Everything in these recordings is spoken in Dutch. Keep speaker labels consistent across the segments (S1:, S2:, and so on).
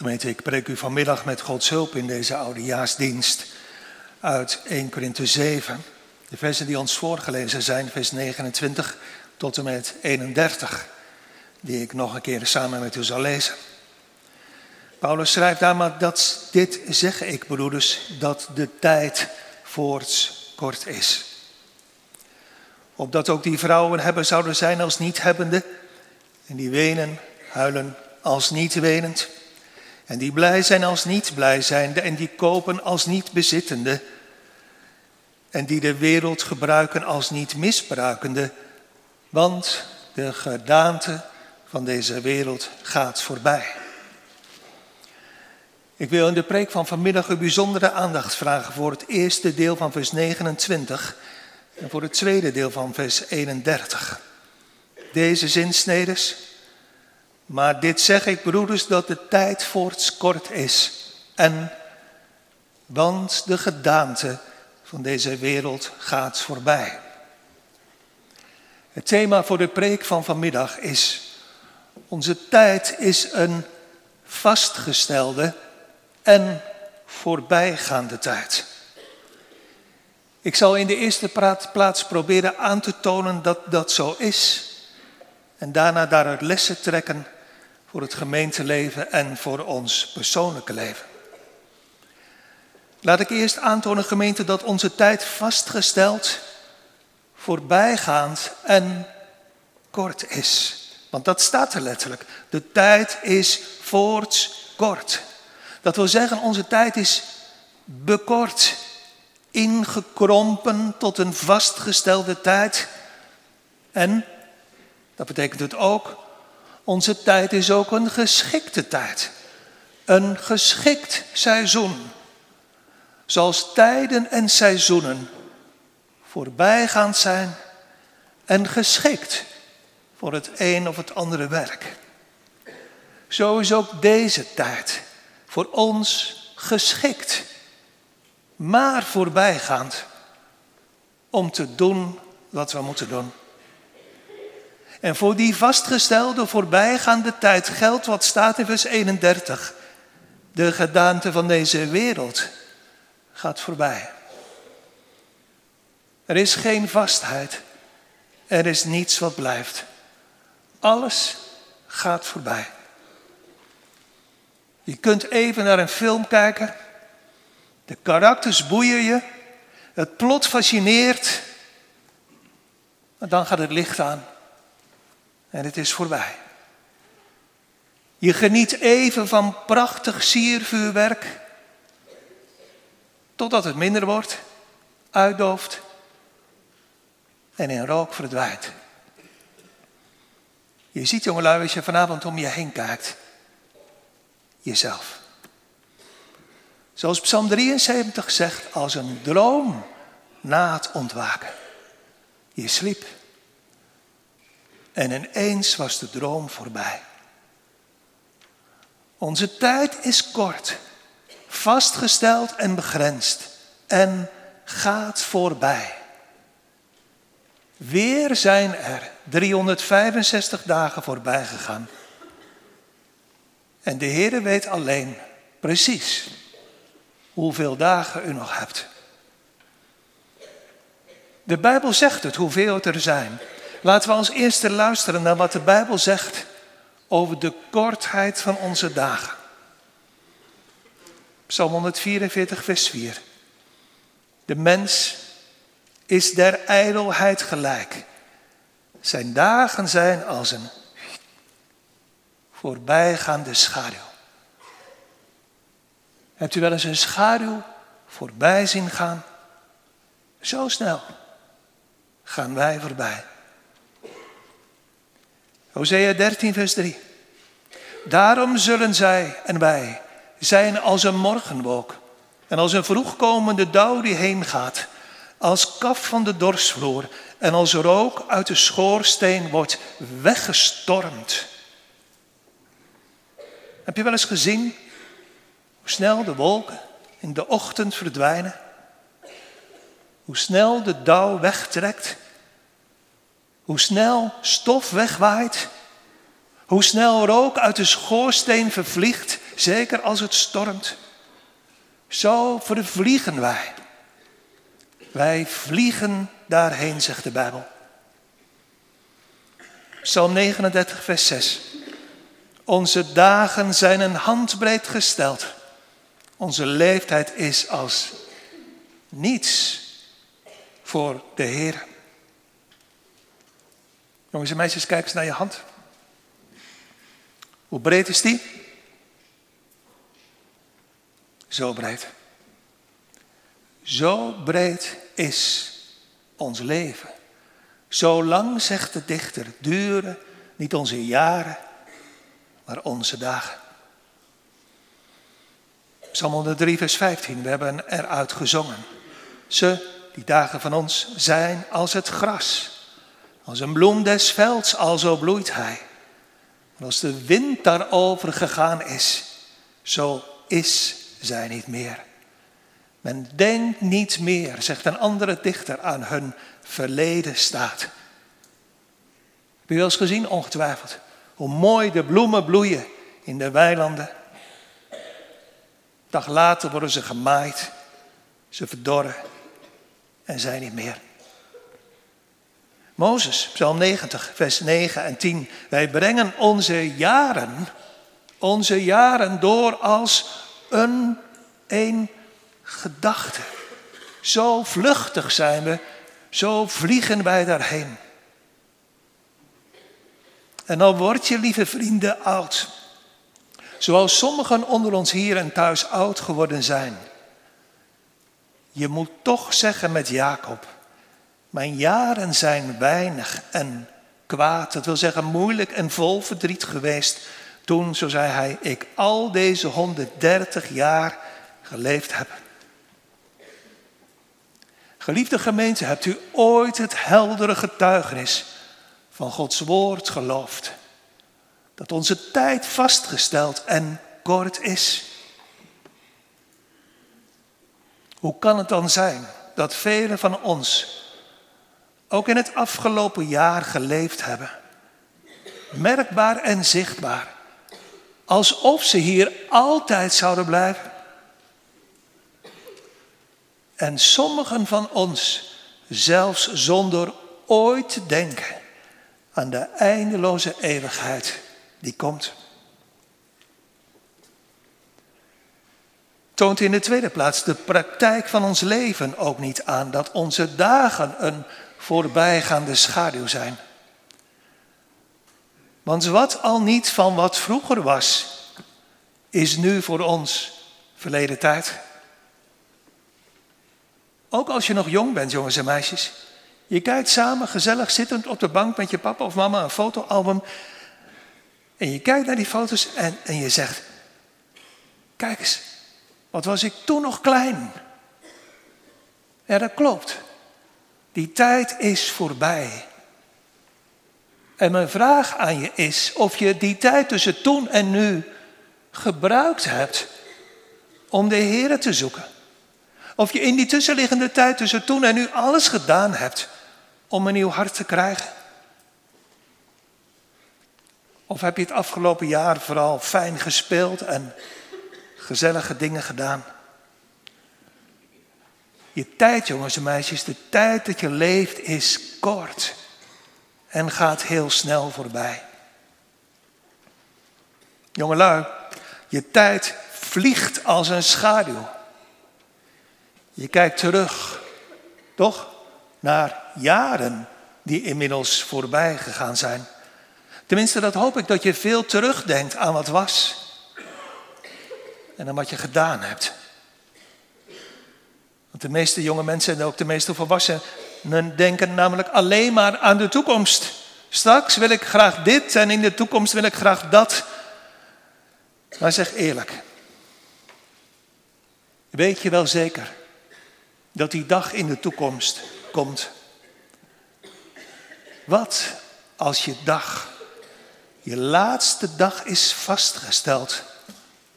S1: Gemeente, ik preek u vanmiddag met Gods hulp in deze oudejaarsdienst uit 1 Korinthe 7. De versen die ons voorgelezen zijn, vers 29 tot en met 31, die ik nog een keer samen met u zal lezen. Paulus schrijft daar maar dat dit zeg ik, broeders, dat de tijd voorts kort is. Opdat ook die vrouwen hebben zouden zijn als niet hebbende, en die wenen, huilen als niet wenend, en die blij zijn als niet blij zijnde, en die kopen als niet bezittende, en die de wereld gebruiken als niet misbruikende, want de gedaante van deze wereld gaat voorbij. Ik wil in de preek van vanmiddag een bijzondere aandacht vragen voor het eerste deel van vers 29 en voor het tweede deel van vers 31. Deze zinsnedes. Maar dit zeg ik, broeders, dat de tijd voorts kort is. En, want de gedaante van deze wereld gaat voorbij. Het thema voor de preek van vanmiddag is: Onze tijd is een vastgestelde en voorbijgaande tijd. Ik zal in de eerste plaats proberen aan te tonen dat dat zo is. En daarna daaruit lessen trekken voor het gemeenteleven en voor ons persoonlijke leven. Laat ik eerst aantonen, gemeente, dat onze tijd vastgesteld, voorbijgaand en kort is. Want dat staat er letterlijk. De tijd is voorts kort. Dat wil zeggen, onze tijd is bekort, ingekrompen tot een vastgestelde tijd. En, dat betekent het ook, onze tijd is ook een geschikte tijd. Een geschikt seizoen. Zoals tijden en seizoenen voorbijgaand zijn en geschikt voor het een of het andere werk. Zo is ook deze tijd voor ons geschikt, maar voorbijgaand om te doen wat we moeten doen. En voor die vastgestelde voorbijgaande tijd geldt wat staat in vers 31. De gedaante van deze wereld gaat voorbij. Er is geen vastheid. Er is niets wat blijft. Alles gaat voorbij. Je kunt even naar een film kijken. De karakters boeien je. Het plot fascineert. Maar dan gaat het licht aan. En het is voorbij. Je geniet even van prachtig siervuurwerk. Totdat het minder wordt, uitdooft en in rook verdwijnt. Je ziet jongelui als je vanavond om je heen kijkt jezelf. Zoals Psalm 73 zegt, als een droom na het ontwaken. Je sliep en ineens was de droom voorbij. Onze tijd is kort, vastgesteld en begrensd en gaat voorbij. Weer zijn er 365 dagen voorbij gegaan. En de Heer weet alleen precies hoeveel dagen u nog hebt. De Bijbel zegt het, hoeveel er zijn. Laten we als eerste luisteren naar wat de Bijbel zegt over de kortheid van onze dagen. Psalm 144, vers 4. De mens is der ijdelheid gelijk. Zijn dagen zijn als een voorbijgaande schaduw. Hebt u wel eens een schaduw voorbij zien gaan? Zo snel gaan wij voorbij. Hosea 13, vers 3. Daarom zullen zij en wij zijn als een morgenwolk en als een vroegkomende dauw die heen gaat, als kaf van de dorsvloer en als rook uit de schoorsteen wordt weggestormd. Heb je wel eens gezien hoe snel de wolken in de ochtend verdwijnen? Hoe snel de dauw wegtrekt? Hoe snel stof wegwaait? Hoe snel rook uit de schoorsteen vervliegt, zeker als het stormt. Zo vervliegen wij. Wij vliegen daarheen, zegt de Bijbel. Psalm 39, vers 6. Onze dagen zijn een handbreed gesteld. Onze leeftijd is als niets voor de Heer. Jongens en meisjes, kijk eens naar je hand. Hoe breed is die? Zo breed. Zo breed is ons leven. Zo lang, zegt de dichter, duren niet onze jaren, maar onze dagen. Psalm 103, vers 15, we hebben eruit gezongen. Ze, die dagen van ons, zijn als het gras. Als een bloem des velds, alzo bloeit hij. Als de wind daarover gegaan is, zo is zij niet meer. Men denkt niet meer, zegt een andere dichter, aan hun verleden staat. Heb je wel eens gezien, ongetwijfeld, hoe mooi de bloemen bloeien in de weilanden. Dag later worden ze gemaaid, ze verdorren en zijn niet meer. Mozes, Psalm 90, vers 9 en 10. Wij brengen onze jaren, onze jaren door als een, een gedachte. Zo vluchtig zijn we, zo vliegen wij daarheen. En dan word je, lieve vrienden, oud. Zoals sommigen onder ons hier en thuis oud geworden zijn. Je moet toch zeggen met Jacob, mijn jaren zijn weinig en kwaad, dat wil zeggen moeilijk en vol verdriet geweest. Toen, zo zei hij, ik al deze 130 jaar geleefd heb. Geliefde gemeente, hebt u ooit het heldere getuigenis van Gods woord geloofd? Dat onze tijd vastgesteld en kort is. Hoe kan het dan zijn dat velen van ons ook in het afgelopen jaar geleefd hebben? Merkbaar en zichtbaar. Alsof ze hier altijd zouden blijven. En sommigen van ons zelfs zonder ooit te denken aan de eindeloze eeuwigheid die komt. Toont in de tweede plaats de praktijk van ons leven ook niet aan dat onze dagen een voorbijgaande schaduw zijn. Want wat al niet van wat vroeger was, is nu voor ons verleden tijd. Ook als je nog jong bent, jongens en meisjes. Je kijkt samen gezellig zittend op de bank met je papa of mama een fotoalbum. En je kijkt naar die foto's en, en je zegt: Kijk eens, wat was ik toen nog klein? Ja, dat klopt. Die tijd is voorbij. En mijn vraag aan je is of je die tijd tussen toen en nu gebruikt hebt om de Heer te zoeken. Of je in die tussenliggende tijd tussen toen en nu alles gedaan hebt om een nieuw hart te krijgen. Of heb je het afgelopen jaar vooral fijn gespeeld en gezellige dingen gedaan? Je tijd, jongens en meisjes, de tijd dat je leeft is kort en gaat heel snel voorbij. Jongelui, je tijd vliegt als een schaduw. Je kijkt terug, toch, naar jaren die inmiddels voorbij gegaan zijn. Tenminste, dat hoop ik dat je veel terugdenkt aan wat was en aan wat je gedaan hebt. De meeste jonge mensen en ook de meeste volwassenen denken namelijk alleen maar aan de toekomst. Straks wil ik graag dit en in de toekomst wil ik graag dat. Maar zeg eerlijk, weet je wel zeker dat die dag in de toekomst komt? Wat als je dag, je laatste dag is vastgesteld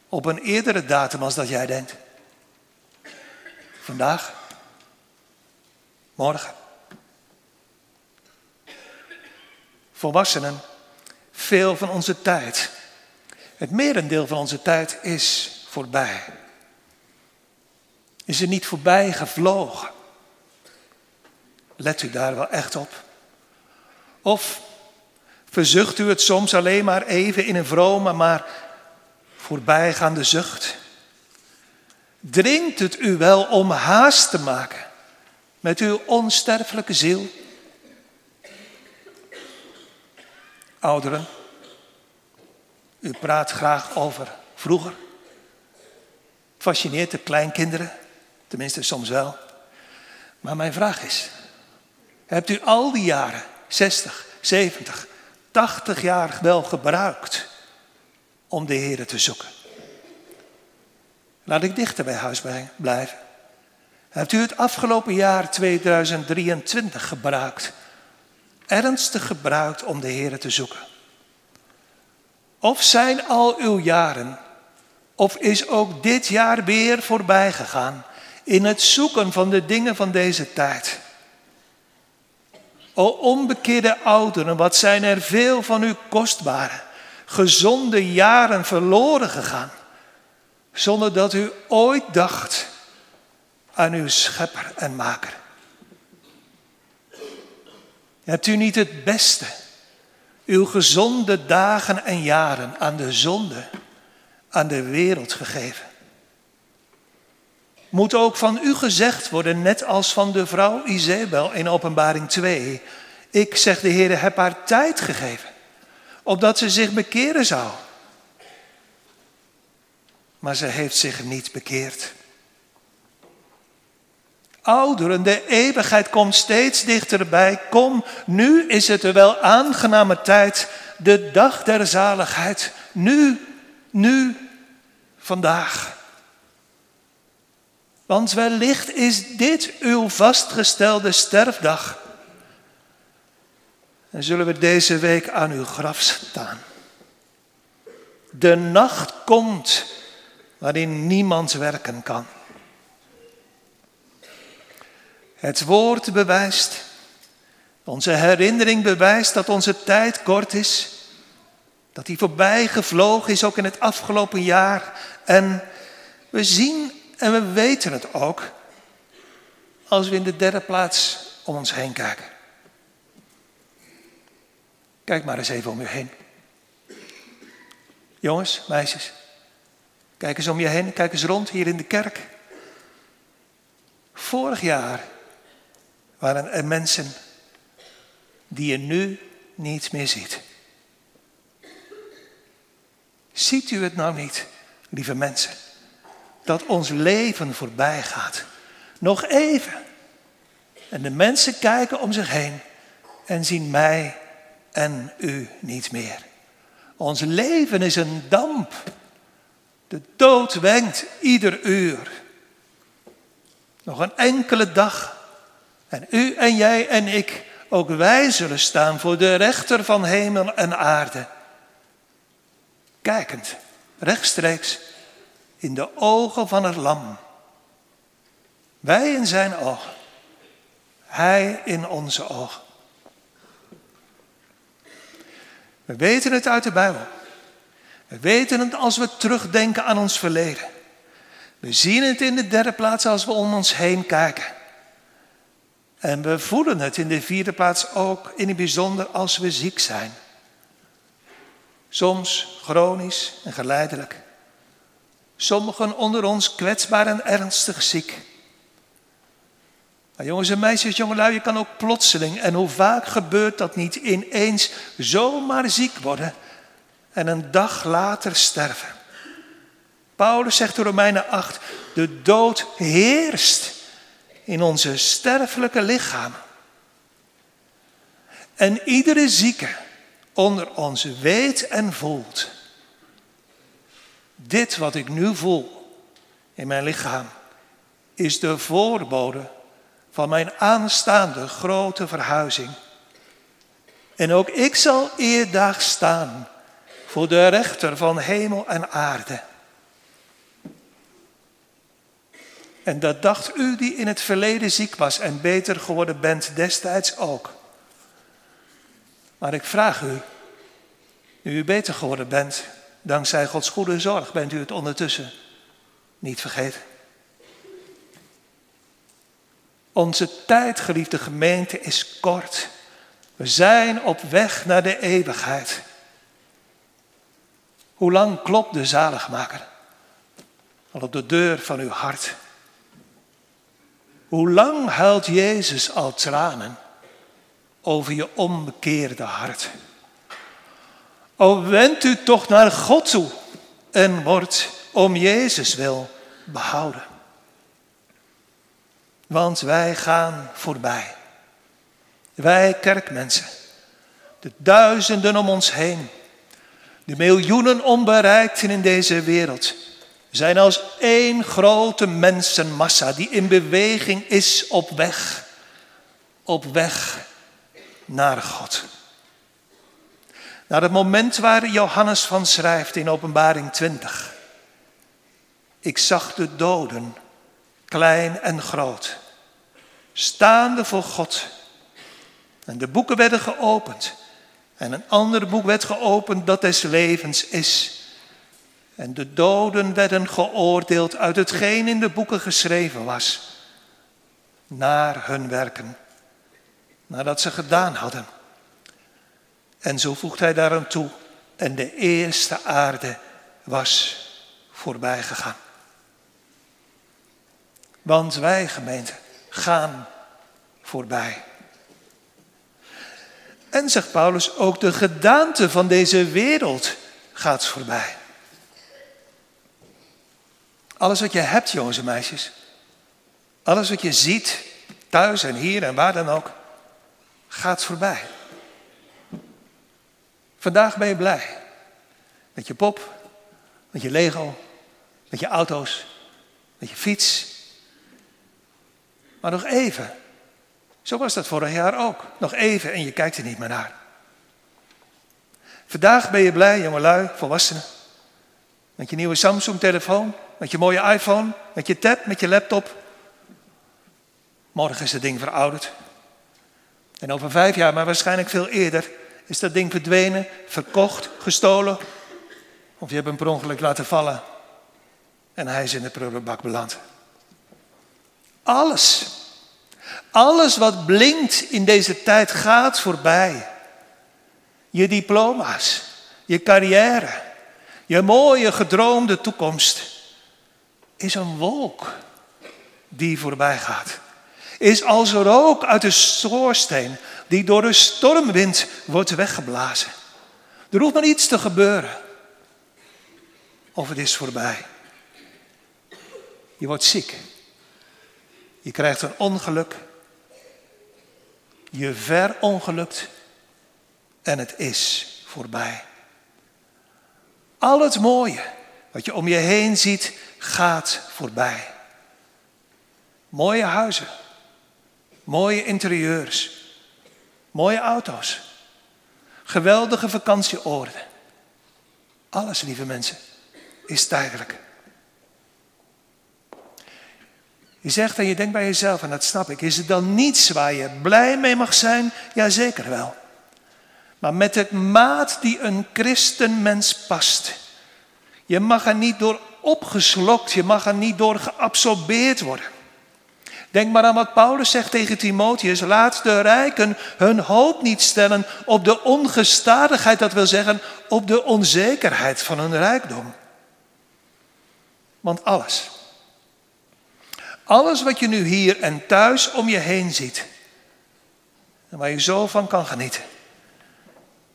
S1: op een eerdere datum als dat jij denkt? Vandaag? Morgen? Volwassenen, veel van onze tijd Het merendeel van onze tijd is voorbij. Is er niet voorbij gevlogen? Let u daar wel echt op? Of verzucht u het soms alleen maar even in een vrome, maar voorbijgaande zucht? Dringt het u wel om haast te maken met uw onsterfelijke ziel? Ouderen, u praat graag over vroeger. Fascineert de kleinkinderen, tenminste soms wel. Maar mijn vraag is, hebt u al die jaren, 60, 70, 80 jaar wel gebruikt om de Heer te zoeken? Laat ik dichter bij huis blijven. Hebt u het afgelopen jaar 2023 gebruikt, ernstig gebruikt om de Heer te zoeken? Of zijn al uw jaren, of is ook dit jaar weer voorbij gegaan in het zoeken van de dingen van deze tijd? O onbekeerde ouderen, wat zijn er veel van uw kostbare, gezonde jaren verloren gegaan, zonder dat u ooit dacht aan uw schepper en maker. Hebt u niet het beste uw gezonde dagen en jaren aan de zonde, aan de wereld gegeven. Moet ook van u gezegd worden, net als van de vrouw Izebel in Openbaring 2. Ik, zeg de Heer, heb haar tijd gegeven, opdat ze zich bekeren zou. Maar ze heeft zich niet bekeerd. Ouderen, de eeuwigheid komt steeds dichterbij. Kom, nu is het er wel aangename tijd, de dag der zaligheid. Nu, nu, vandaag. Want wellicht is dit uw vastgestelde sterfdag. En zullen we deze week aan uw graf staan. De nacht komt waarin niemand werken kan. Het woord bewijst, onze herinnering bewijst dat onze tijd kort is, dat die voorbij gevlogen is ook in het afgelopen jaar. En we zien en we weten het ook als we in de derde plaats om ons heen kijken. Kijk maar eens even om je heen. Jongens, meisjes, kijk eens om je heen, kijk eens rond hier in de kerk. Vorig jaar waren er mensen die je nu niet meer ziet. Ziet u het nou niet, lieve mensen, dat ons leven voorbij gaat? Nog even. En de mensen kijken om zich heen en zien mij en u niet meer. Ons leven is een damp. De dood wenkt ieder uur. Nog een enkele dag en u en jij en ik, ook wij zullen staan voor de rechter van hemel en aarde. Kijkend, rechtstreeks in de ogen van het lam. Wij in zijn ogen, hij in onze ogen. We weten het uit de Bijbel. We weten het als we terugdenken aan ons verleden. We zien het in de derde plaats als we om ons heen kijken. En we voelen het in de vierde plaats ook in het bijzonder als we ziek zijn. Soms chronisch en geleidelijk. Sommigen onder ons kwetsbaar en ernstig ziek. Maar jongens en meisjes, jongelui, je kan ook plotseling, en hoe vaak gebeurt dat niet, ineens zomaar ziek worden en een dag later sterven. Paulus zegt in Romeinen 8, de dood heerst in onze sterfelijke lichaam. En iedere zieke onder ons weet en voelt. Dit wat ik nu voel in mijn lichaam is de voorbode van mijn aanstaande grote verhuizing. En ook ik zal eerdag staan voor de rechter van hemel en aarde. En dat dacht u die in het verleden ziek was en beter geworden bent destijds ook. Maar ik vraag u, nu u beter geworden bent, dankzij Gods goede zorg bent u het ondertussen niet vergeten. Onze tijd, geliefde gemeente, is kort. We zijn op weg naar de eeuwigheid. Hoe lang klopt de zaligmaker al op de deur van uw hart? Hoe lang huilt Jezus al tranen over je onbekeerde hart? O, wend u toch naar God toe en wordt om Jezus wil behouden. Want wij gaan voorbij. Wij kerkmensen, de duizenden om ons heen, de miljoenen onbereikten in deze wereld, zijn als één grote mensenmassa die in beweging is op weg, op weg naar God. Naar het moment waar Johannes van schrijft in Openbaring 20. Ik zag de doden, klein en groot, staande voor God. En de boeken werden geopend. En een ander boek werd geopend dat des levens is. En de doden werden geoordeeld uit hetgeen in de boeken geschreven was. Naar hun werken. Nadat ze gedaan hadden. En zo voegt hij daaraan toe. En de eerste aarde was voorbij gegaan. Want wij, gemeente, gaan voorbij. En zegt Paulus, ook de gedaante van deze wereld gaat voorbij. Alles wat je hebt, jongens en meisjes. Alles wat je ziet, thuis en hier en waar dan ook, gaat voorbij. Vandaag ben je blij. Met je pop, met je Lego, met je auto's, met je fiets. Maar nog even. Zo was dat vorig jaar ook. Nog even en je kijkt er niet meer naar. Vandaag ben je blij, jongelui, volwassenen. Met je nieuwe Samsung-telefoon, met je mooie iPhone, met je tab, met je laptop. Morgen is het ding verouderd. En over vijf jaar, maar waarschijnlijk veel eerder, is dat ding verdwenen, verkocht, gestolen. Of je hebt hem per ongeluk laten vallen en hij is in de prullenbak beland. Alles, alles wat blinkt in deze tijd gaat voorbij. Je diploma's, je carrière, je mooie gedroomde toekomst is een wolk die voorbij gaat. Is als rook uit de schoorsteen die door de stormwind wordt weggeblazen. Er hoeft maar iets te gebeuren. Of het is voorbij. Je wordt ziek. Je krijgt een ongeluk. Je verongelukt. En het is voorbij. Al het mooie wat je om je heen ziet, gaat voorbij. Mooie huizen. Mooie interieurs. Mooie auto's. Geweldige vakantieoorden. Alles, lieve mensen, is tijdelijk. Je zegt en je denkt bij jezelf, en dat snap ik, is het dan niets waar je blij mee mag zijn? Jazeker wel. Maar met het maat die een christenmens past. Je mag er niet door opgeslokt, je mag er niet door geabsorbeerd worden. Denk maar aan wat Paulus zegt tegen Timotheus. Laat de rijken hun hoop niet stellen op de ongestadigheid, dat wil zeggen op de onzekerheid van hun rijkdom. Want alles, alles wat je nu hier en thuis om je heen ziet, en waar je zo van kan genieten,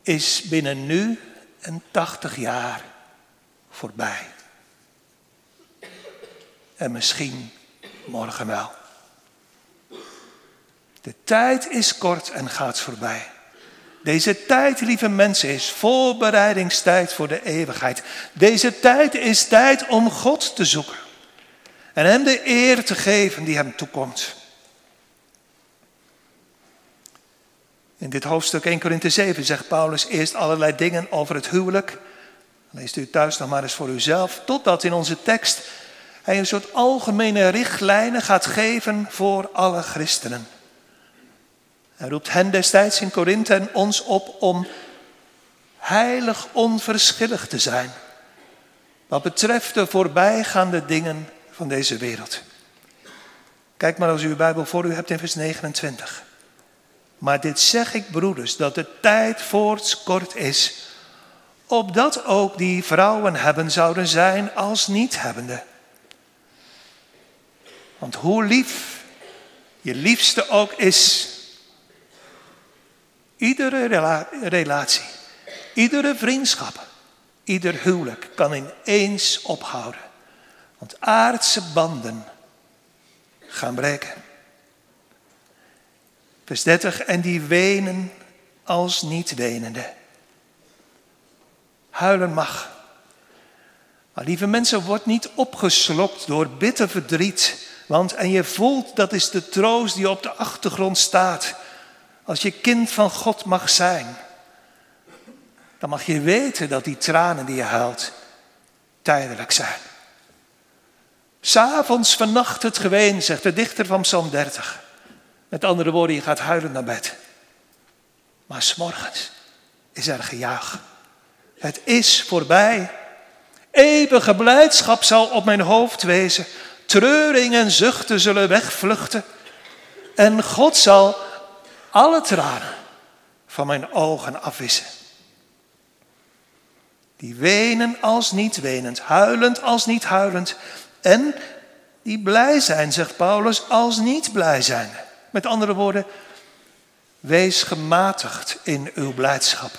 S1: is binnen nu en 80 jaar voorbij. En misschien morgen wel. De tijd is kort en gaat voorbij. Deze tijd, lieve mensen, is voorbereidingstijd voor de eeuwigheid. Deze tijd is tijd om God te zoeken. En hem de eer te geven die hem toekomt. In dit hoofdstuk 1 Korinthe 7 zegt Paulus eerst allerlei dingen over het huwelijk. Leest u thuis nog maar eens voor uzelf. Totdat in onze tekst hij een soort algemene richtlijnen gaat geven voor alle christenen. Hij roept hen destijds in Korinthe en ons op om heilig onverschillig te zijn. Wat betreft de voorbijgaande dingen van deze wereld. Kijk maar als u uw Bijbel voor u hebt in vers 29. Maar dit zeg ik, broeders, dat de tijd voorts kort is, opdat ook die vrouwen hebben zouden zijn als niet-hebbende. Want hoe lief je liefste ook is, iedere relatie, iedere vriendschap, ieder huwelijk kan ineens ophouden. Want aardse banden gaan breken. Vers 30, en die wenen als niet wenende. Huilen mag. Maar lieve mensen, word niet opgeslokt door bitter verdriet. Want, en je voelt, dat is de troost die op de achtergrond staat. Als je kind van God mag zijn, dan mag je weten dat die tranen die je huilt tijdelijk zijn. S'avonds vannacht het geween, zegt de dichter van Psalm 30. Met andere woorden, je gaat huilen naar bed. Maar s'morgens is er gejuich. Het is voorbij. Eeuwige blijdschap zal op mijn hoofd wezen. Treuring en zuchten zullen wegvluchten. En God zal alle tranen van mijn ogen afwissen. Die wenen als niet wenend, huilend als niet huilend. En die blij zijn, zegt Paulus, als niet blij zijn. Met andere woorden, wees gematigd in uw blijdschap.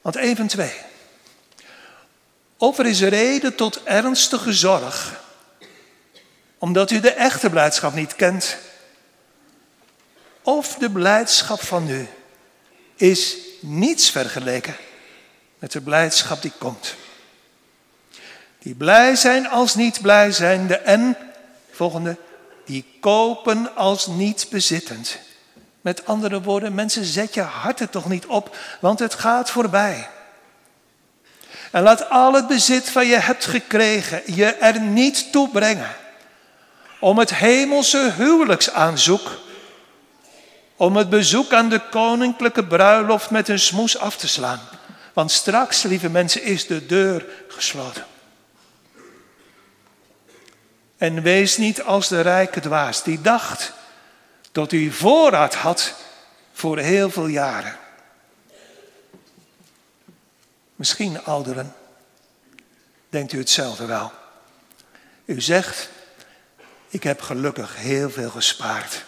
S1: Want even twee. Of er is reden tot ernstige zorg, omdat u de echte blijdschap niet kent. Of de blijdschap van nu is niets vergeleken met de blijdschap die komt. Die blij zijn als niet blij zijnde en, volgende, die kopen als niet bezittend. Met andere woorden, mensen, zet je hart er toch niet op, want het gaat voorbij. En laat al het bezit van je hebt gekregen je er niet toe brengen. Om het hemelse huwelijksaanzoek, om het bezoek aan de koninklijke bruiloft met een smoes af te slaan. Want straks, lieve mensen, is de deur gesloten. En wees niet als de rijke dwaas die dacht dat u voorraad had voor heel veel jaren. Misschien ouderen, denkt u hetzelfde wel. U zegt, ik heb gelukkig heel veel gespaard.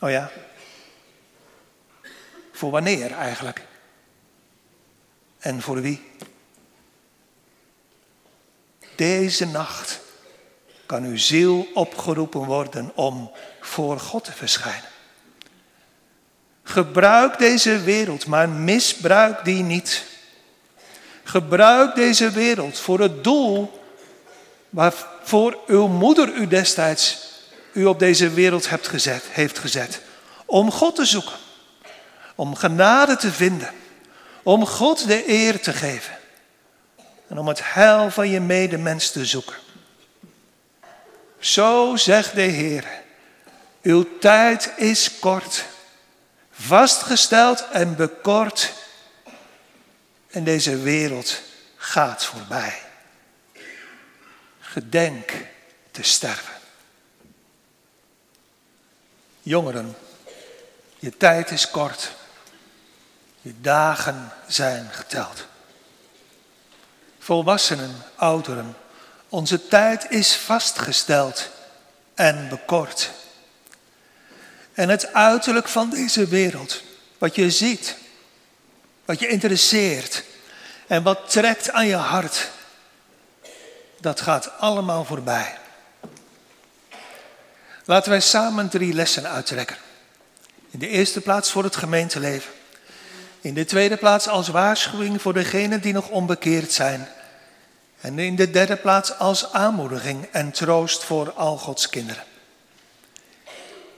S1: Oh ja? Voor wanneer eigenlijk? En voor wie? Deze nacht kan uw ziel opgeroepen worden om voor God te verschijnen. Gebruik deze wereld, maar misbruik die niet. Gebruik deze wereld voor het doel waarvoor uw moeder u destijds u op deze wereld hebt gezet, heeft gezet. Om God te zoeken, om genade te vinden, om God de eer te geven en om het heil van je medemens te zoeken. Zo zegt de Heer, uw tijd is kort, vastgesteld en bekort en deze wereld gaat voorbij. Gedenk te sterven. Jongeren, je tijd is kort. Je dagen zijn geteld. Volwassenen, ouderen, onze tijd is vastgesteld en bekort. En het uiterlijk van deze wereld, wat je ziet, wat je interesseert en wat trekt aan je hart, dat gaat allemaal voorbij. Laten wij samen drie lessen uittrekken. In de eerste plaats voor het gemeenteleven. In de tweede plaats als waarschuwing voor degenen die nog onbekeerd zijn. En in de derde plaats als aanmoediging en troost voor al Gods kinderen.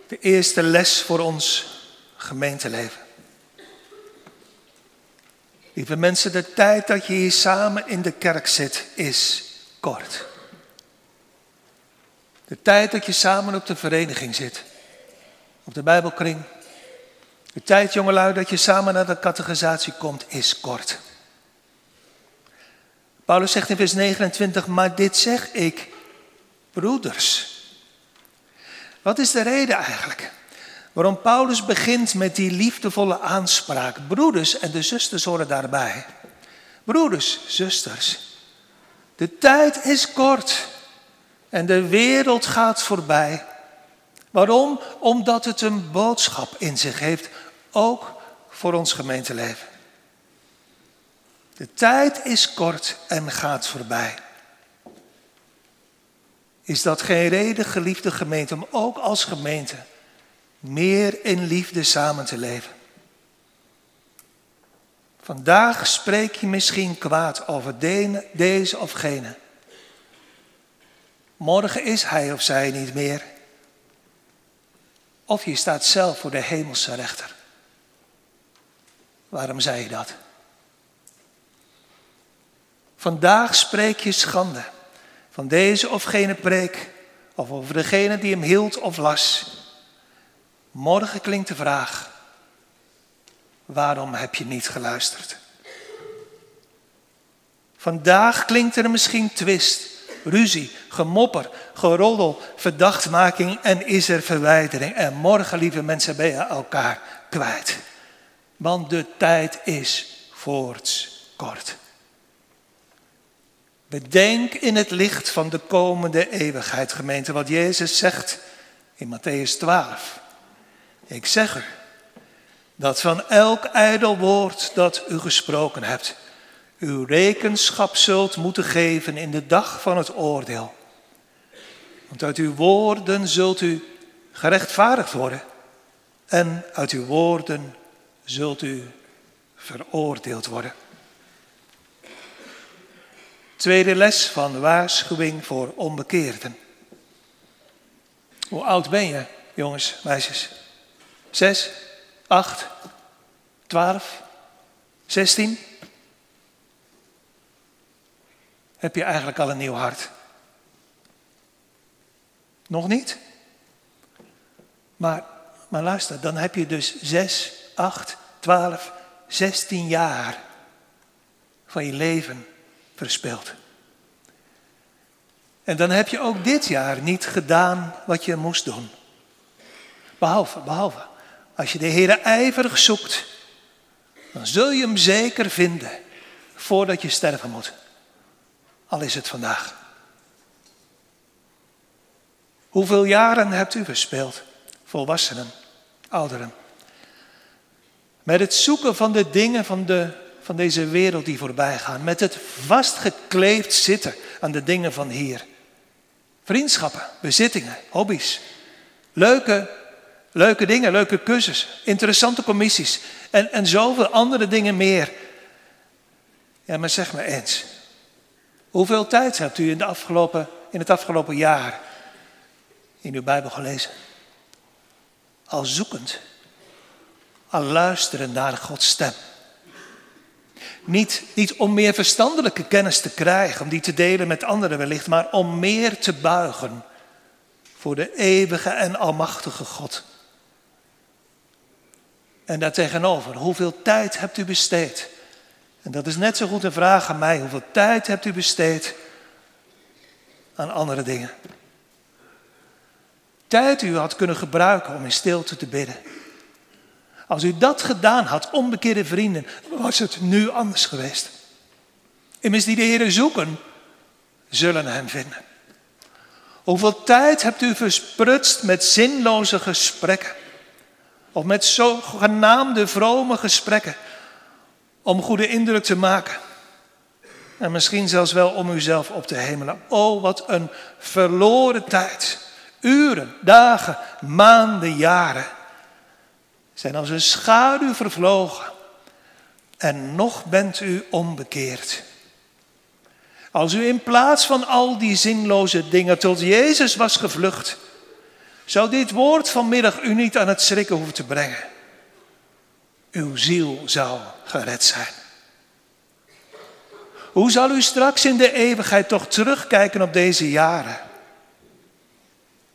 S1: De eerste les voor ons gemeenteleven. Lieve mensen, de tijd dat je hier samen in de kerk zit is kort. De tijd dat je samen op de vereniging zit, op de Bijbelkring. De tijd, jongelui, dat je samen naar de catechisatie komt, is kort. Paulus zegt in vers 29, maar dit zeg ik, broeders. Wat is de reden eigenlijk? Waarom Paulus begint met die liefdevolle aanspraak. Broeders en de zusters horen daarbij. Broeders, zusters, de tijd is kort en de wereld gaat voorbij. Waarom? Omdat het een boodschap in zich heeft, ook voor ons gemeenteleven. De tijd is kort en gaat voorbij. Is dat geen reden, geliefde gemeente, om ook als gemeente meer in liefde samen te leven? Vandaag spreek je misschien kwaad over deze of gene. Morgen is hij of zij niet meer. Of je staat zelf voor de hemelse rechter. Waarom zei je dat? Vandaag spreek je schande van deze of gene preek, of over degene die hem hield of las. Morgen klinkt de vraag, waarom heb je niet geluisterd? Vandaag klinkt er misschien twist, ruzie, gemopper, geroddel, verdachtmaking en is er verwijdering. En morgen, lieve mensen, ben je elkaar kwijt. Want de tijd is voorts kort. Bedenk in het licht van de komende eeuwigheid, gemeente, wat Jezus zegt in Matthäus 12. Ik zeg u dat van elk ijdel woord dat u gesproken hebt, uw rekenschap zult moeten geven in de dag van het oordeel. Want uit uw woorden zult u gerechtvaardigd worden en uit uw woorden zult u veroordeeld worden. Tweede les van waarschuwing voor onbekeerden. Hoe oud ben je, jongens, meisjes? Zes, acht, twaalf, zestien? Heb je eigenlijk al een nieuw hart? Nog niet? Maar, maar luister, dan heb je dus zes, acht, twaalf, zestien jaar van je leven verspild. En dan heb je ook dit jaar niet gedaan wat je moest doen. Behalve, behalve, als je de Heer ijverig zoekt, dan zul je hem zeker vinden voordat je sterven moet. Al is het vandaag. Hoeveel jaren hebt u verspeeld, volwassenen, ouderen? Met het zoeken van de dingen van de van deze wereld die voorbij gaan. Met het vastgekleefd zitten aan de dingen van hier. Vriendschappen, bezittingen, hobby's. Leuke, leuke dingen, leuke cursussen, interessante commissies en, en zoveel andere dingen meer. Ja, maar zeg me eens. Hoeveel tijd hebt u in, de afgelopen, in het afgelopen jaar in uw Bijbel gelezen? Al zoekend, al luisterend naar Gods stem. Niet, om meer verstandelijke kennis te krijgen, om die te delen met anderen wellicht, maar om meer te buigen voor de eeuwige en almachtige God. En daartegenover, hoeveel tijd hebt u besteed? En dat is net zo goed een vraag aan mij. Hoeveel tijd hebt u besteed aan andere dingen? Tijd u had kunnen gebruiken om in stilte te bidden. Als u dat gedaan had, onbekeerde vrienden, was het nu anders geweest. Immers die de Heer zoeken, zullen hem vinden. Hoeveel tijd hebt u versprutst met zinloze gesprekken? Of met zogenaamde vrome gesprekken om goede indruk te maken? En misschien zelfs wel om uzelf op te hemelen. Oh, wat een verloren tijd. Uren, dagen, maanden, jaren zijn als een schaduw vervlogen en nog bent u onbekeerd. Als u in plaats van al die zinloze dingen tot Jezus was gevlucht, zou dit woord vanmiddag u niet aan het schrikken hoeven te brengen. Uw ziel zou gered zijn. Hoe zal u straks in de eeuwigheid toch terugkijken op deze jaren?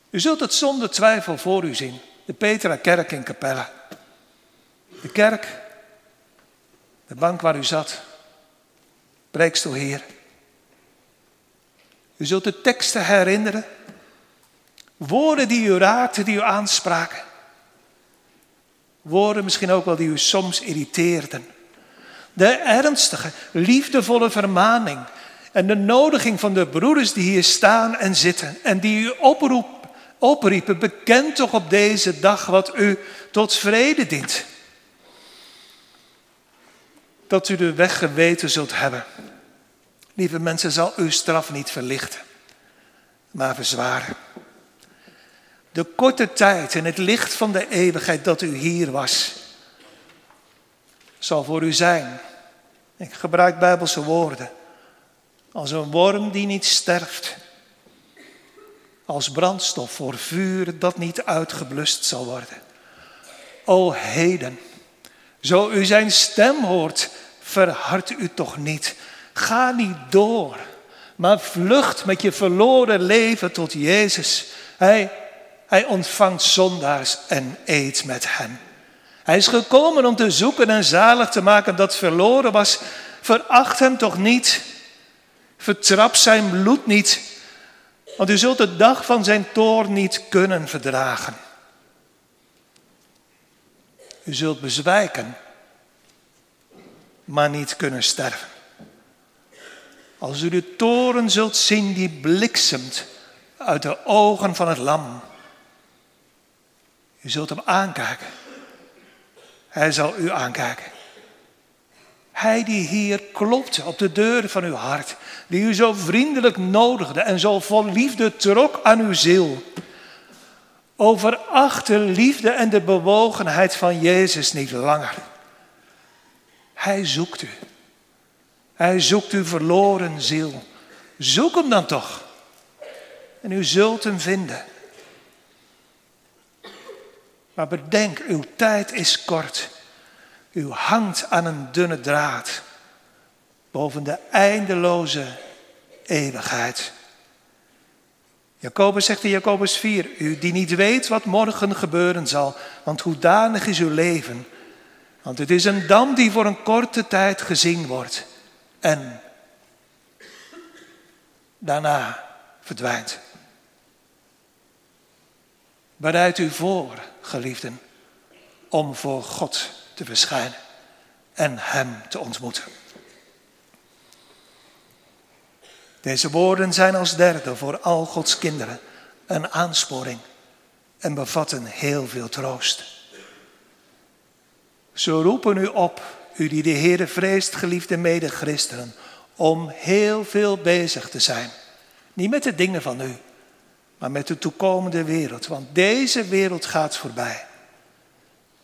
S1: U zult het zonder twijfel voor u zien, de Petra Kerk in Capelle. De kerk, de bank waar u zat, preekstoel Heer, U zult de teksten herinneren. Woorden die u raakten, die u aanspraken. Woorden misschien ook wel die u soms irriteerden. De ernstige, liefdevolle vermaning en de nodiging van de broeders die hier staan en zitten en die u oproep, opriepen, bekend toch op deze dag wat u tot vrede dient. Dat u de weg geweten zult hebben. Lieve mensen, zal uw straf niet verlichten, maar verzwaren. De korte tijd en het licht van de eeuwigheid dat u hier was, zal voor u zijn. Ik gebruik bijbelse woorden. Als een worm die niet sterft. Als brandstof voor vuur dat niet uitgeblust zal worden. O heden, zo u zijn stem hoort, verhard u toch niet. Ga niet door, maar vlucht met je verloren leven tot Jezus. Hij, hij ontvangt zondaars en eet met hen. Hij is gekomen om te zoeken en zalig te maken dat verloren was. Veracht hem toch niet. Vertrap zijn bloed niet. Want u zult de dag van zijn toorn niet kunnen verdragen. U zult bezwijken, maar niet kunnen sterven. Als u de toren zult zien die bliksemt uit de ogen van het lam. U zult hem aankijken. Hij zal u aankijken. Hij die hier klopt op de deur van uw hart, die u zo vriendelijk nodigde en zo vol liefde trok aan uw ziel. Overacht de liefde en de bewogenheid van Jezus niet langer. Hij zoekt u. Hij zoekt uw verloren ziel. Zoek hem dan toch. En u zult hem vinden. Maar bedenk, uw tijd is kort. U hangt aan een dunne draad boven de eindeloze eeuwigheid. Jacobus zegt in Jacobus 4, u die niet weet wat morgen gebeuren zal, want hoedanig is uw leven. Want het is een dam die voor een korte tijd gezien wordt en daarna verdwijnt. Bereid u voor, geliefden, om voor God te verschijnen en Hem te ontmoeten. Deze woorden zijn als derde voor al Gods kinderen een aansporing en bevatten heel veel troost. Ze roepen u op, u die de Heere vreest, geliefde mede-christenen, om heel veel bezig te zijn. Niet met de dingen van u, maar met de toekomende wereld. Want deze wereld gaat voorbij.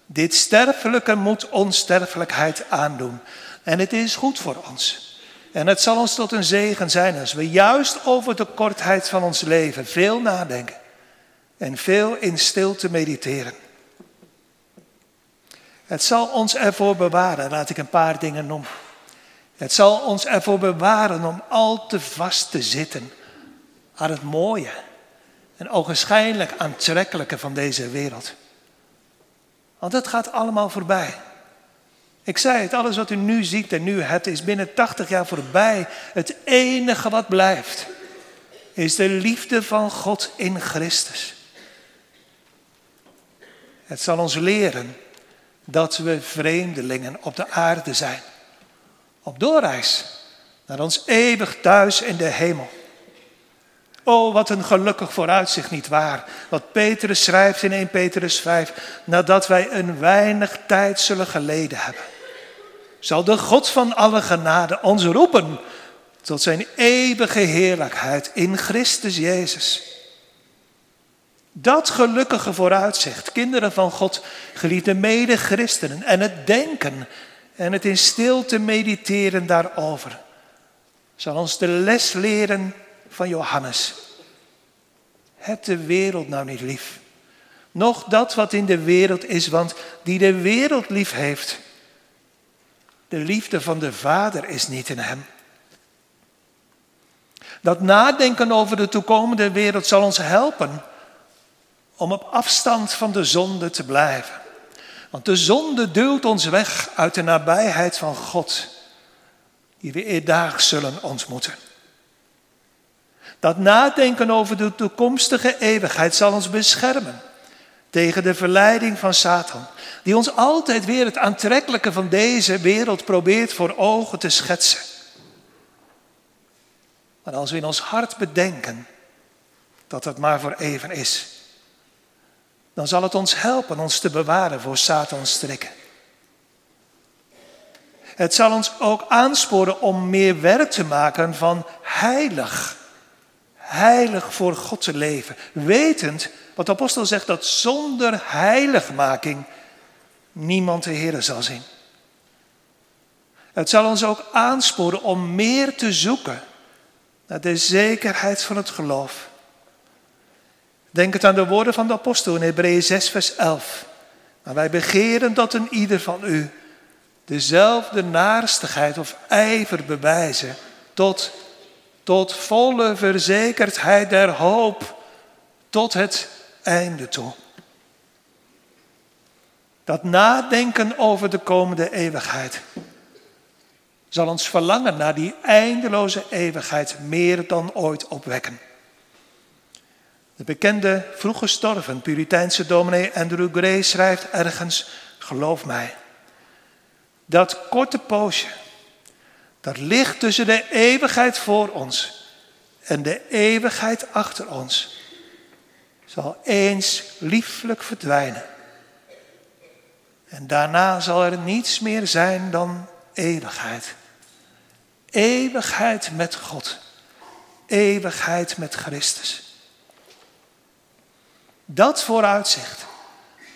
S1: Dit sterfelijke moet onsterfelijkheid aandoen. En het is goed voor ons. En het zal ons tot een zegen zijn als we juist over de kortheid van ons leven veel nadenken. En veel in stilte mediteren. Het zal ons ervoor bewaren, laat ik een paar dingen noemen. Het zal ons ervoor bewaren om al te vast te zitten aan het mooie en ogenschijnlijk aantrekkelijke van deze wereld. Want het gaat allemaal voorbij. Ik zei het, alles wat u nu ziet en nu hebt, is binnen 80 jaar voorbij. Het enige wat blijft, is de liefde van God in Christus. Het zal ons leren dat we vreemdelingen op de aarde zijn. Op doorreis naar ons eeuwig thuis in de hemel. Oh, wat een gelukkig vooruitzicht, niet waar? Wat Petrus schrijft in 1 Petrus 5, nadat wij een weinig tijd zullen geleden hebben. Zal de God van alle genade ons roepen tot zijn eeuwige heerlijkheid in Christus Jezus. Dat gelukkige vooruitzicht, kinderen van God, geliefde mede-christenen, en het denken en het in stilte mediteren daarover, zal ons de les leren van Johannes. Heb de wereld nou niet lief. Nog dat wat in de wereld is, want die de wereld lief heeft, de liefde van de Vader is niet in hem. Dat nadenken over de toekomende wereld zal ons helpen om op afstand van de zonde te blijven. Want de zonde duwt ons weg uit de nabijheid van God, die we eerdaags zullen ontmoeten. Dat nadenken over de toekomstige eeuwigheid zal ons beschermen tegen de verleiding van Satan, die ons altijd weer het aantrekkelijke van deze wereld probeert voor ogen te schetsen. Maar als we in ons hart bedenken dat het maar voor even is, dan zal het ons helpen ons te bewaren voor Satans strikken. Het zal ons ook aansporen om meer werk te maken van heilig. Heilig voor God te leven. Wetend, wat de apostel zegt, dat zonder heiligmaking niemand de Heer zal zien. Het zal ons ook aansporen om meer te zoeken naar de zekerheid van het geloof. Denk het aan de woorden van de apostel in Hebreeën 6, vers 11. Maar wij begeren dat een ieder van u dezelfde naarstigheid of ijver bewijzen tot, tot volle verzekerdheid der hoop tot het einde toe. Dat nadenken over de komende eeuwigheid zal ons verlangen naar die eindeloze eeuwigheid meer dan ooit opwekken. De bekende vroeg gestorven Puriteinse dominee Andrew Gray schrijft ergens, geloof mij, dat korte poosje, dat ligt tussen de eeuwigheid voor ons en de eeuwigheid achter ons, zal eens lieflijk verdwijnen. En daarna zal er niets meer zijn dan eeuwigheid. Eeuwigheid met God. Eeuwigheid met Christus. Dat vooruitzicht,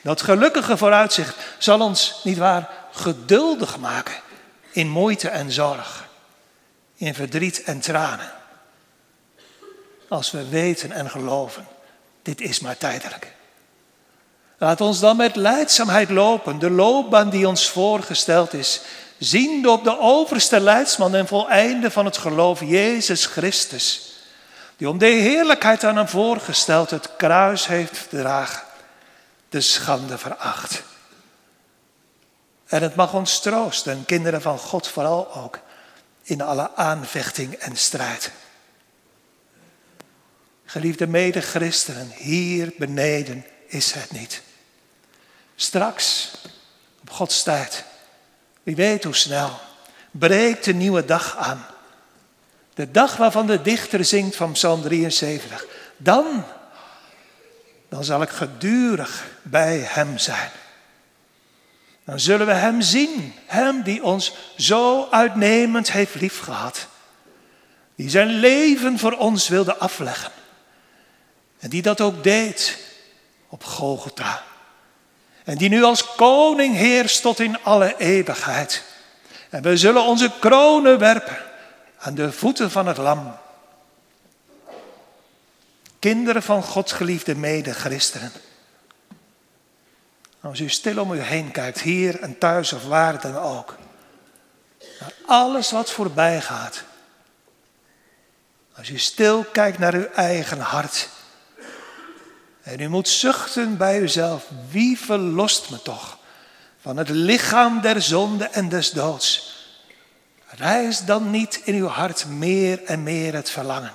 S1: dat gelukkige vooruitzicht, zal ons, niet waar, geduldig maken in moeite en zorg, in verdriet en tranen. Als we weten en geloven, dit is maar tijdelijk. Laat ons dan met leidzaamheid lopen, de loopbaan die ons voorgesteld is, ziende op de overste leidsman en voleinde van het geloof, Jezus Christus, die om de heerlijkheid aan hem voorgesteld het kruis heeft gedragen, de schande veracht. En het mag ons troosten, kinderen van God vooral ook, in alle aanvechting en strijd. Geliefde medechristenen, hier beneden is het niet. Straks, op Gods tijd, wie weet hoe snel, breekt de nieuwe dag aan. De dag waarvan de dichter zingt van Psalm 73. Dan, dan zal ik gedurig bij Hem zijn. Dan zullen we Hem zien. Hem die ons zo uitnemend heeft liefgehad. Die zijn leven voor ons wilde afleggen. En die dat ook deed op Golgotha. En die nu als koning heerst tot in alle eeuwigheid. En we zullen onze kronen werpen aan de voeten van het lam. Kinderen van Gods geliefde mede-christenen. Als u stil om u heen kijkt, hier en thuis of waar dan ook. Naar alles wat voorbij gaat. Als u stil kijkt naar uw eigen hart. En u moet zuchten bij uzelf, wie verlost me toch van het lichaam der zonde en des doods? Rijst dan niet in uw hart meer en meer het verlangen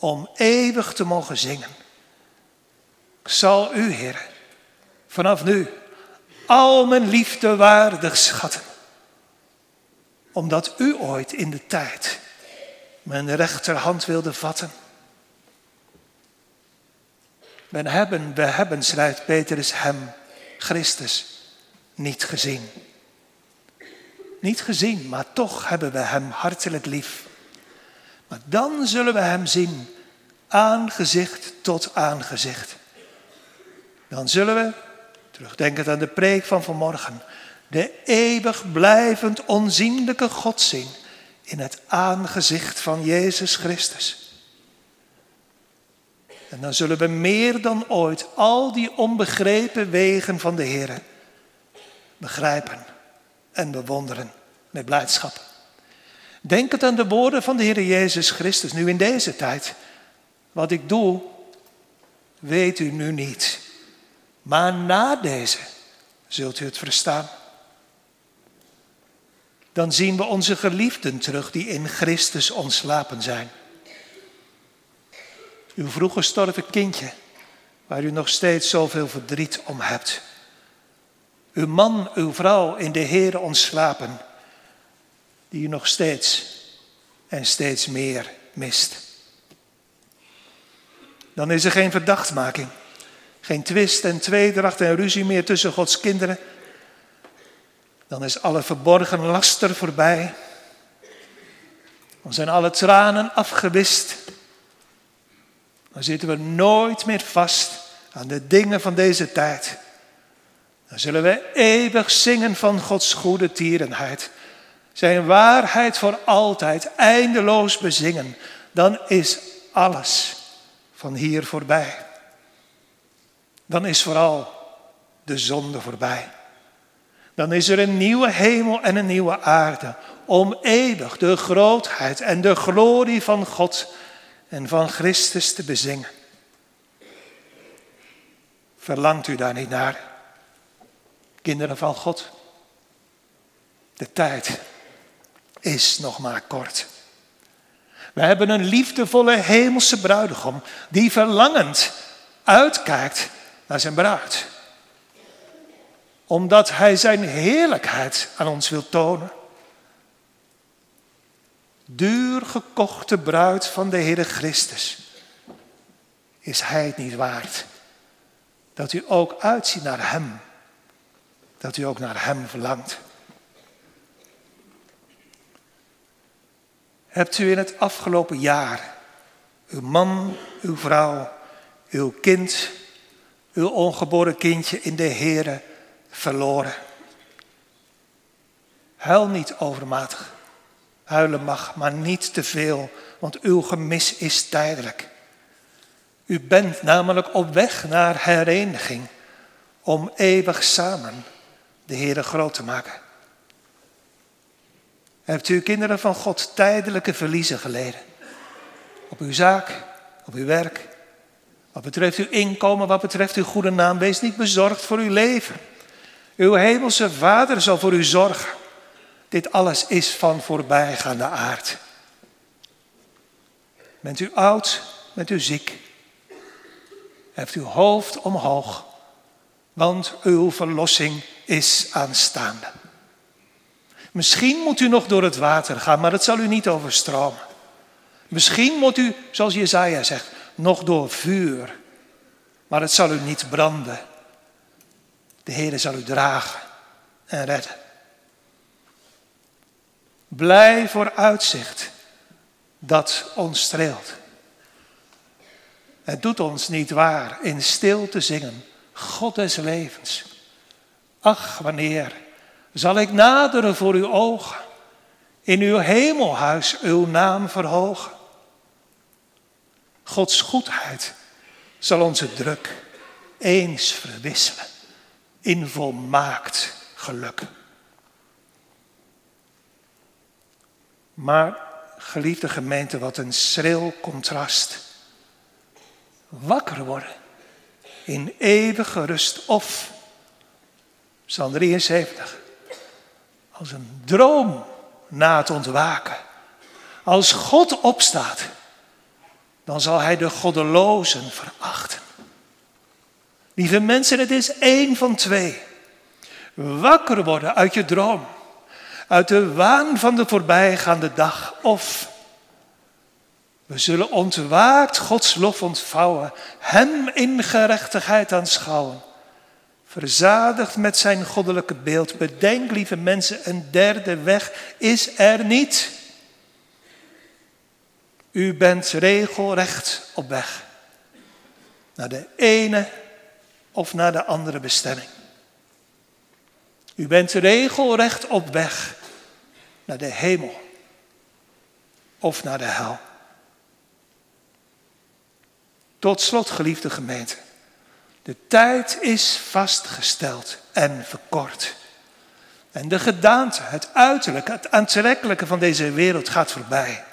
S1: om eeuwig te mogen zingen. Ik zal u, Heer, vanaf nu al mijn liefde waardig schatten. Omdat u ooit in de tijd mijn rechterhand wilde vatten. We hebben, we hebben, schrijft Petrus, hem, Christus, niet gezien. Niet gezien, maar toch hebben we hem hartelijk lief. Maar dan zullen we hem zien, aangezicht tot aangezicht. Dan zullen we, terugdenkend aan de preek van vanmorgen, de eeuwig blijvend onzienlijke God zien in het aangezicht van Jezus Christus. En dan zullen we meer dan ooit al die onbegrepen wegen van de Heer begrijpen en bewonderen met blijdschap. Denk het aan de woorden van de Heer Jezus Christus nu in deze tijd. Wat ik doe, weet u nu niet. Maar na deze zult u het verstaan. Dan zien we onze geliefden terug die in Christus ontslapen zijn. Uw vroeg gestorven kindje, waar u nog steeds zoveel verdriet om hebt. Uw man, uw vrouw in de Heer ontslapen, die u nog steeds en steeds meer mist. Dan is er geen verdachtmaking, geen twist en tweedracht en ruzie meer tussen Gods kinderen. Dan is alle verborgen laster voorbij. Dan zijn alle tranen afgewist. Dan zitten we nooit meer vast aan de dingen van deze tijd. Dan zullen we eeuwig zingen van Gods goede tierenheid. Zijn waarheid voor altijd eindeloos bezingen. Dan is alles van hier voorbij. Dan is vooral de zonde voorbij. Dan is er een nieuwe hemel en een nieuwe aarde. Om eeuwig de grootheid en de glorie van God en van Christus te bezingen. Verlangt u daar niet naar? Kinderen van God. De tijd is nog maar kort. We hebben een liefdevolle hemelse bruidegom die verlangend uitkijkt naar zijn bruid. Omdat hij zijn heerlijkheid aan ons wil tonen. Duur gekochte bruid van de Heere Christus. Is hij het niet waard dat u ook uitziet naar hem? Dat u ook naar hem verlangt? Hebt u in het afgelopen jaar uw man, uw vrouw, uw kind, uw ongeboren kindje in de Here verloren? Huil niet overmatig. Huilen mag, maar niet te veel, want uw gemis is tijdelijk. U bent namelijk op weg naar hereniging om eeuwig samen de Heere groot te maken. Hebt u kinderen van God tijdelijke verliezen geleden? Op uw zaak, op uw werk, wat betreft uw inkomen, wat betreft uw goede naam, wees niet bezorgd voor uw leven. Uw hemelse Vader zal voor u zorgen. Dit alles is van voorbijgaande aard. Bent u oud, bent u ziek, heeft uw hoofd omhoog, want uw verlossing is aanstaande. Misschien moet u nog door het water gaan, maar het zal u niet overstromen. Misschien moet u, zoals Jezaja zegt, nog door vuur, maar het zal u niet branden. De Heer zal u dragen en redden. Blij voor uitzicht dat ons streelt. Het doet ons niet waar in stilte zingen, God des levens. Ach, wanneer zal ik naderen voor uw ogen, in uw hemelhuis uw naam verhogen. Gods goedheid zal onze druk eens verwisselen in volmaakt geluk. Maar, geliefde gemeente, wat een schril contrast. Wakker worden in eeuwige rust of, Psalm 73, als een droom na het ontwaken. Als God opstaat, dan zal hij de goddelozen verachten. Lieve mensen, het is één van twee. Wakker worden uit je droom, uit de waan van de voorbijgaande dag. Of we zullen ontwaakt Gods lof ontvouwen, Hem in gerechtigheid aanschouwen verzadigd met zijn goddelijke beeld. Bedenk, lieve mensen, een derde weg is er niet. U bent regelrecht op weg naar de ene of naar de andere bestemming. U bent regelrecht op weg naar de hemel of naar de hel. Tot slot, geliefde gemeente. De tijd is vastgesteld en verkort. En de gedaante, het uiterlijke, het aantrekkelijke van deze wereld gaat voorbij.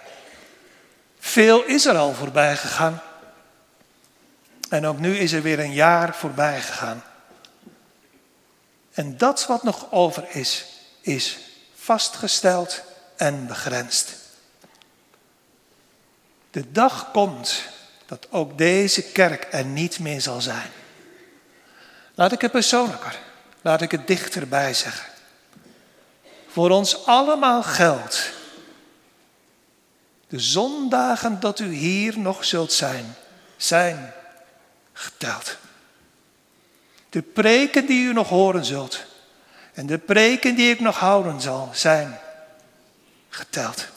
S1: Veel is er al voorbij gegaan. En ook nu is er weer een jaar voorbij gegaan. En dat wat nog over is, is vastgesteld en begrensd. De dag komt dat ook deze kerk er niet meer zal zijn. Laat ik het persoonlijker, laat ik het dichterbij zeggen. Voor ons allemaal geldt. De zondagen dat u hier nog zult zijn, zijn geteld. De preken die u nog horen zult en de preken die ik nog houden zal, zijn geteld.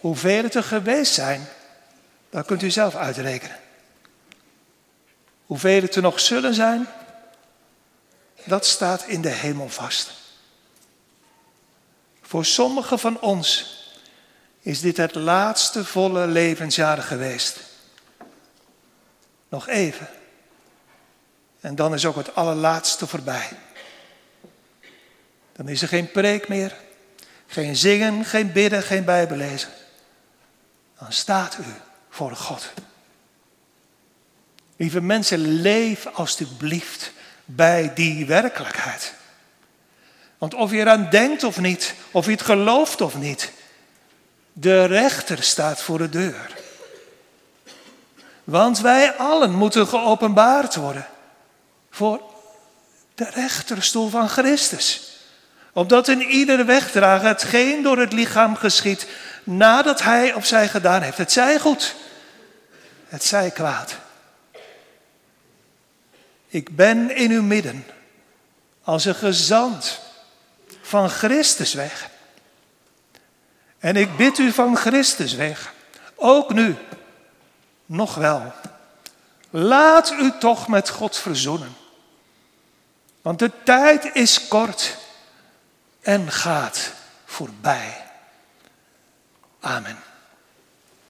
S1: Hoeveel het er geweest zijn, dat kunt u zelf uitrekenen. Hoeveel het er nog zullen zijn, dat staat in de hemel vast. Voor sommigen van ons is dit het laatste volle levensjaar geweest. Nog even. En dan is ook het allerlaatste voorbij. Dan is er geen preek meer, geen zingen, geen bidden, geen bijbelezen. Dan staat u voor God. Lieve mensen, leef alstublieft bij die werkelijkheid. Want of je eraan denkt of niet, of je het gelooft of niet, de rechter staat voor de deur. Want wij allen moeten geopenbaard worden voor de rechterstoel van Christus. Opdat in iedere wegdrager hetgeen door het lichaam geschiet, nadat hij of zij gedaan heeft. Het zij goed, het zij kwaad. Ik ben in uw midden als een gezant van Christus weg. En ik bid u van Christus weg, ook nu, nog wel. Laat u toch met God verzoenen. Want de tijd is kort en gaat voorbij. Amen.